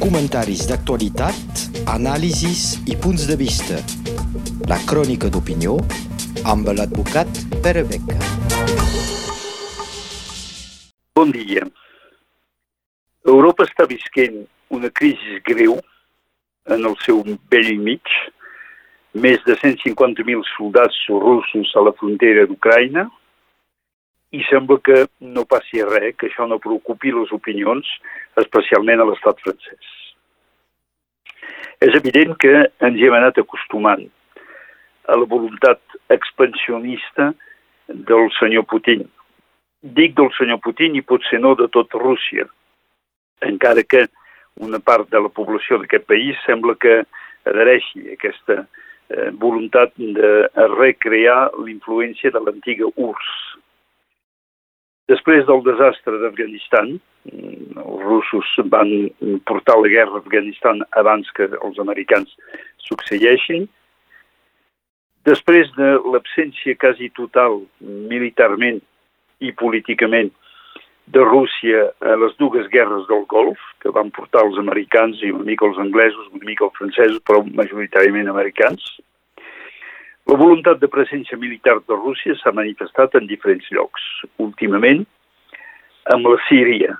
comentaris d'actualitat, anàlisis i punts de vista. La crònica d'opinió amb l'advocat Pere Beca. Bon dia. Europa està visquent una crisi greu en el seu vell mig. Més de 150.000 soldats russos a la frontera d'Ucraïna, i sembla que no passi res, que això no preocupi les opinions, especialment a l'estat francès. És evident que ens hi hem anat acostumant a la voluntat expansionista del senyor Putin. Dic del senyor Putin i potser no de tot Rússia, encara que una part de la població d'aquest país sembla que adhereixi a aquesta eh, voluntat de recrear l'influència de l'antiga URSS Després del desastre d'Afganistan, mm, els russos van portar la guerra a Afganistan abans que els americans succeeixin. Després de l'absència quasi total militarment i políticament de Rússia a les dues guerres del Golf, que van portar els americans i una mica els anglesos, una mica els francesos, però majoritàriament americans, la voluntat de presència militar de Rússia s'ha manifestat en diferents llocs. Últimament, amb la Síria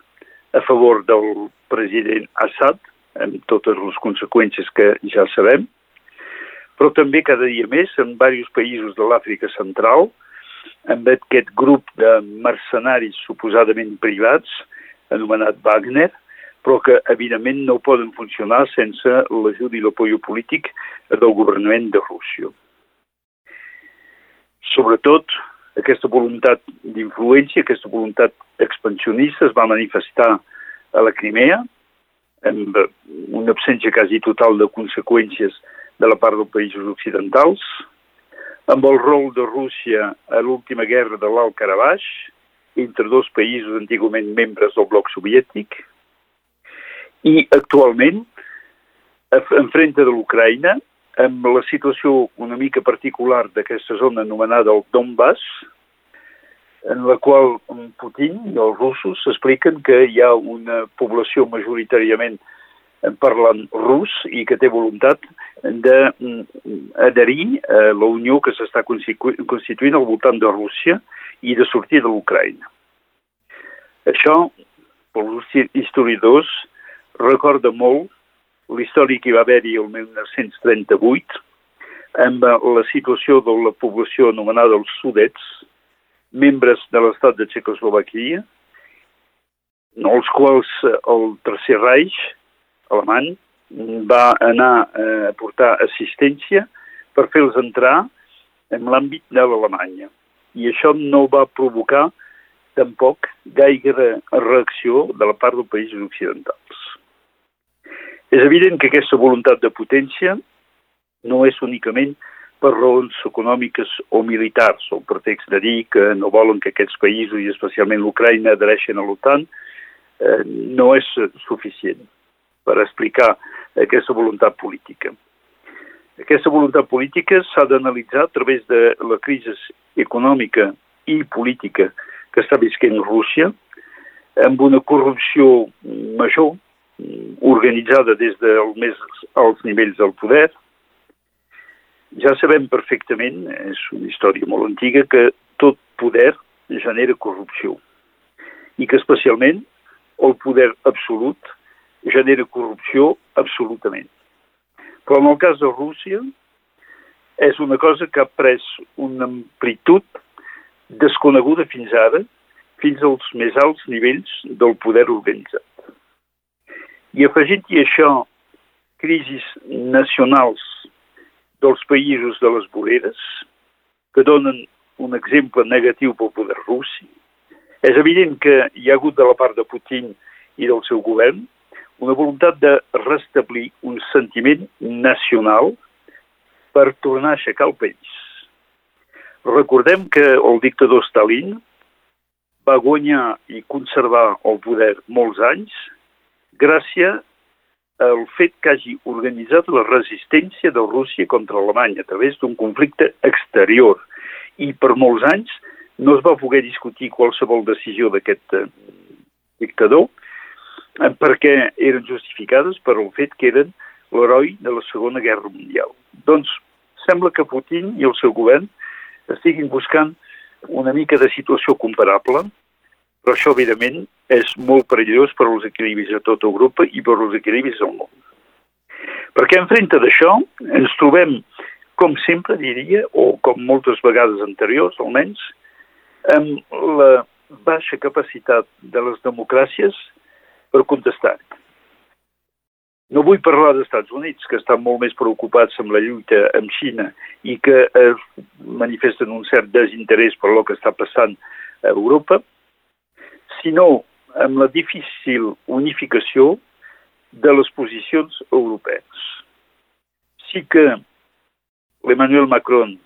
a favor del president Assad, amb totes les conseqüències que ja sabem, però també cada dia més en diversos països de l'Àfrica Central, amb aquest grup de mercenaris suposadament privats, anomenat Wagner, però que evidentment no poden funcionar sense l'ajut i l'apoyo polític del governament de Rússia sobretot aquesta voluntat d'influència, aquesta voluntat expansionista es va manifestar a la Crimea, amb una absència quasi total de conseqüències de la part dels països occidentals, amb el rol de Rússia a l'última guerra de l'Alt Karabakh, entre dos països antigament membres del bloc soviètic, i actualment, enfrente de l'Ucraïna, amb la situació una mica particular d'aquesta zona anomenada el Donbass, en la qual Putin i els russos expliquen que hi ha una població majoritàriament parlant rus i que té voluntat d'adherir a la Unió que s'està constituint al voltant de Rússia i de sortir de l'Ucraïna. Això, pels historiadors, recorda molt l'història que hi va haver-hi el 1938, amb la situació de la població anomenada els Sudets, membres de l'estat de Txecoslovaquia, els quals el Tercer Reich alemany va anar a portar assistència per fer-los entrar en l'àmbit de l'Alemanya. I això no va provocar tampoc gaire reacció de la part dels països occidentals. És evident que aquesta voluntat de potència no és únicament per raons econòmiques o militars, o pretext de dir que no volen que aquests països, i especialment l'Ucraïna, adhereixen a l'OTAN, eh, no és suficient per explicar aquesta voluntat política. Aquesta voluntat política s'ha d'analitzar a través de la crisi econòmica i política que està visquent Rússia, amb una corrupció major organitzada des dels més alts nivells del poder. Ja sabem perfectament, és una història molt antiga, que tot poder genera corrupció i que especialment el poder absolut genera corrupció absolutament. Però en el cas de Rússia és una cosa que ha pres una amplitud desconeguda fins ara, fins als més alts nivells del poder organitzat. I afegint-hi això crisis nacionals dels països de les voreres, que donen un exemple negatiu pel poder russi, és evident que hi ha hagut de la part de Putin i del seu govern una voluntat de restablir un sentiment nacional per tornar a aixecar el país. Recordem que el dictador Stalin va guanyar i conservar el poder molts anys gràcies al fet que hagi organitzat la resistència de Rússia contra Alemanya a través d'un conflicte exterior. I per molts anys no es va poder discutir qualsevol decisió d'aquest eh, dictador perquè eren justificades per el fet que eren l'heroi de la Segona Guerra Mundial. Doncs sembla que Putin i el seu govern estiguin buscant una mica de situació comparable, però això, evidentment, és molt perillós per als equilibris de tota Europa i per als equilibris del món. Perquè enfrenta d'això ens trobem, com sempre diria, o com moltes vegades anteriors almenys, amb la baixa capacitat de les democràcies per contestar. No vull parlar dels Estats Units, que estan molt més preocupats amb la lluita amb Xina i que es manifesten un cert desinterès per el que està passant a Europa, sinó amb la difícil unificació de les posicions europees. Sí que l'Emmanuel Macron,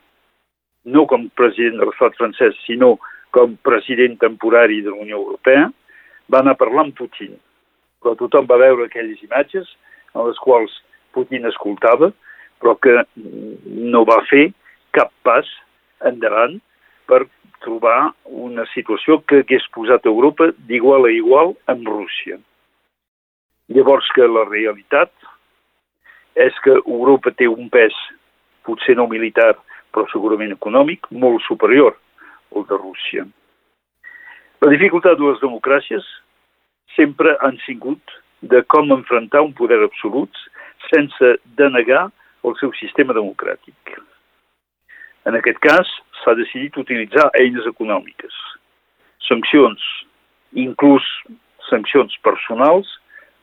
no com president de l'estat francès, sinó com president temporari de la Unió Europea, va anar a parlar amb Putin. Però tothom va veure aquelles imatges en les quals Putin escoltava, però que no va fer cap pas endavant per trobar una situació que hagués posat Europa d'igual a igual amb Rússia. Llavors que la realitat és que Europa té un pes, potser no militar, però segurament econòmic, molt superior al de Rússia. La dificultat de les democràcies sempre han sigut de com enfrontar un poder absolut sense denegar el seu sistema democràtic. En aquest cas, s'ha decidit utilitzar eines econòmiques, sancions, inclús sancions personals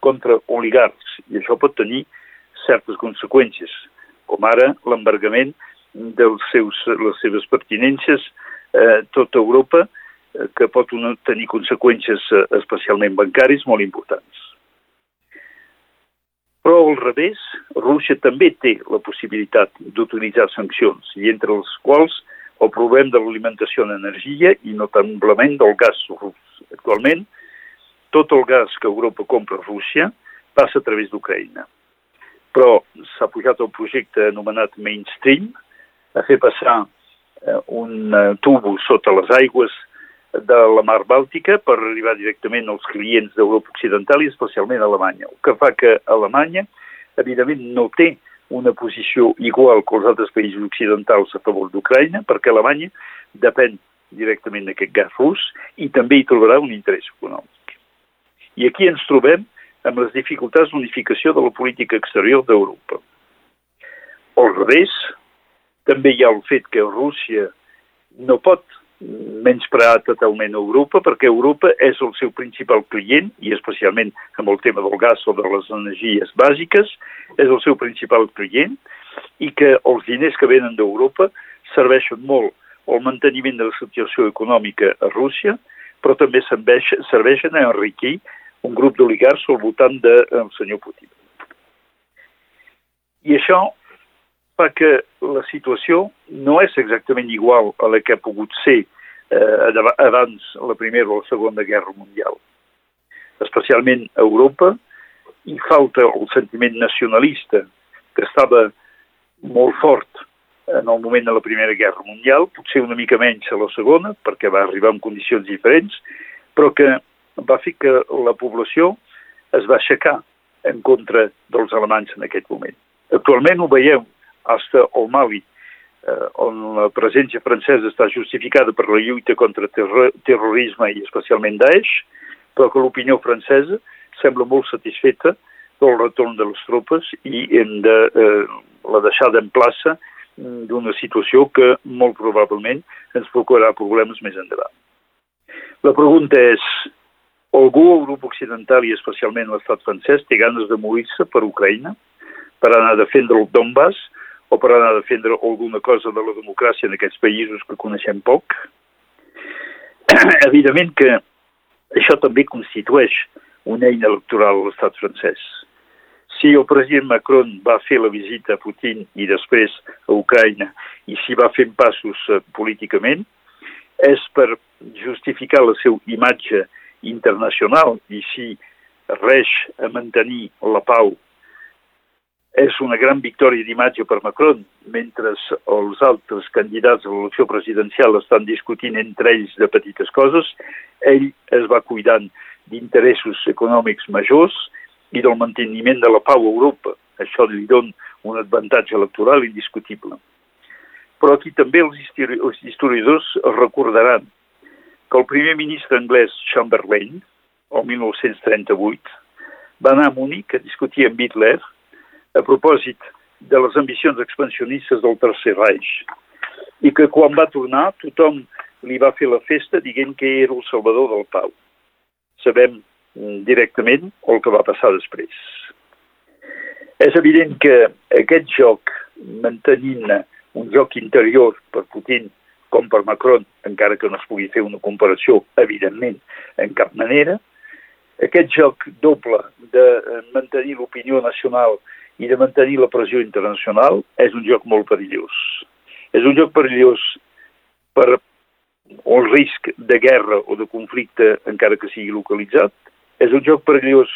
contra oligarcs, i això pot tenir certes conseqüències, com ara l'embargament de les seves pertinences eh, tota Europa, eh, que pot tenir conseqüències eh, especialment bancaris molt importants. Al revés, Rússia també té la possibilitat d'utilitzar sancions, i entre les quals el problema de l'alimentació d'energia i notablement del gas rus. Actualment, tot el gas que Europa compra a Rússia passa a través d'Ucraïna. Però s'ha pujat el projecte anomenat Mainstream, a fer passar eh, un eh, tubo sota les aigües de la Mar Bàltica per arribar directament als clients d'Europa Occidental i especialment a Alemanya. El que fa que Alemanya, evidentment, no té una posició igual que els altres països occidentals a favor d'Ucraïna, perquè Alemanya depèn directament d'aquest gas rus i també hi trobarà un interès econòmic. I aquí ens trobem amb les dificultats d'unificació de la política exterior d'Europa. Al revés, també hi ha el fet que Rússia no pot menysprear totalment Europa, perquè Europa és el seu principal client, i especialment amb el tema del gas o de les energies bàsiques, és el seu principal client, i que els diners que venen d'Europa serveixen molt al manteniment de la situació econòmica a Rússia, però també serveixen a enriquir un grup d'oligars al voltant del de, senyor Putin. I això que la situació no és exactament igual a la que ha pogut ser eh, abans la Primera o la Segona Guerra Mundial. Especialment a Europa hi falta el sentiment nacionalista que estava molt fort en el moment de la Primera Guerra Mundial, potser una mica menys a la Segona, perquè va arribar en condicions diferents, però que va fer que la població es va aixecar en contra dels alemanys en aquest moment. Actualment ho veiem fins al Mali, eh, on la presència francesa està justificada per la lluita contra terror, terrorisme i especialment Daesh, però que l'opinió francesa sembla molt satisfeta del retorn de les tropes i hem de eh, la deixada en plaça d'una situació que molt probablement ens procurarà problemes més endavant. La pregunta és, algú a Europa Occidental i especialment l'estat francès té ganes de morir-se per Ucraïna, per anar a defendre el Donbass, o per anar a defendre alguna cosa de la democràcia en aquests països que coneixem poc. Evidentment que això també constitueix una eina electoral a l'estat francès. Si el president Macron va fer la visita a Putin i després a Ucraïna i s'hi va fent passos uh, políticament, és per justificar la seva imatge internacional i si reix a mantenir la pau és una gran victòria d'imatge per Macron, mentre els altres candidats a l'elecció presidencial estan discutint entre ells de petites coses, ell es va cuidant d'interessos econòmics majors i del manteniment de la pau a Europa. Això li dona un avantatge electoral indiscutible. Però aquí també els, historiadors recordaran que el primer ministre anglès Chamberlain, el 1938, va anar a Múnich a discutir amb Hitler a propòsit de les ambicions expansionistes del Tercer Reich i que quan va tornar tothom li va fer la festa dient que era el salvador del pau. Sabem mm, directament el que va passar després. És evident que aquest joc, mantenint un joc interior per Putin com per Macron, encara que no es pugui fer una comparació, evidentment, en cap manera, aquest joc doble de mantenir l'opinió nacional i de mantenir la pressió internacional és un joc molt perillós. És un joc perillós per el risc de guerra o de conflicte, encara que sigui localitzat. És un joc perillós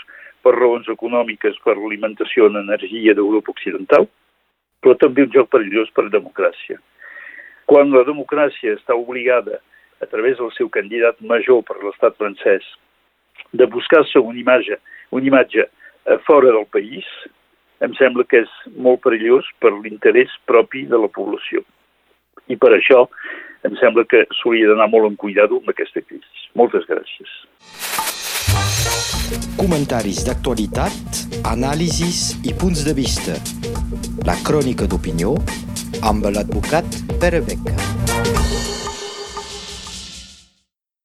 per raons econòmiques, per l'alimentació en energia d'Europa Occidental, però també un joc perillós per democràcia. Quan la democràcia està obligada, a través del seu candidat major per l'estat francès, de buscar-se una imatge, una imatge a fora del país, em sembla que és molt perillós per l'interès propi de la població. I per això em sembla que s'hauria d'anar molt en cuidado amb aquesta crisi. Moltes gràcies. Comentaris d'actualitat, anàlisis i punts de vista. La crònica d'opinió amb l'advocat Pere Beca.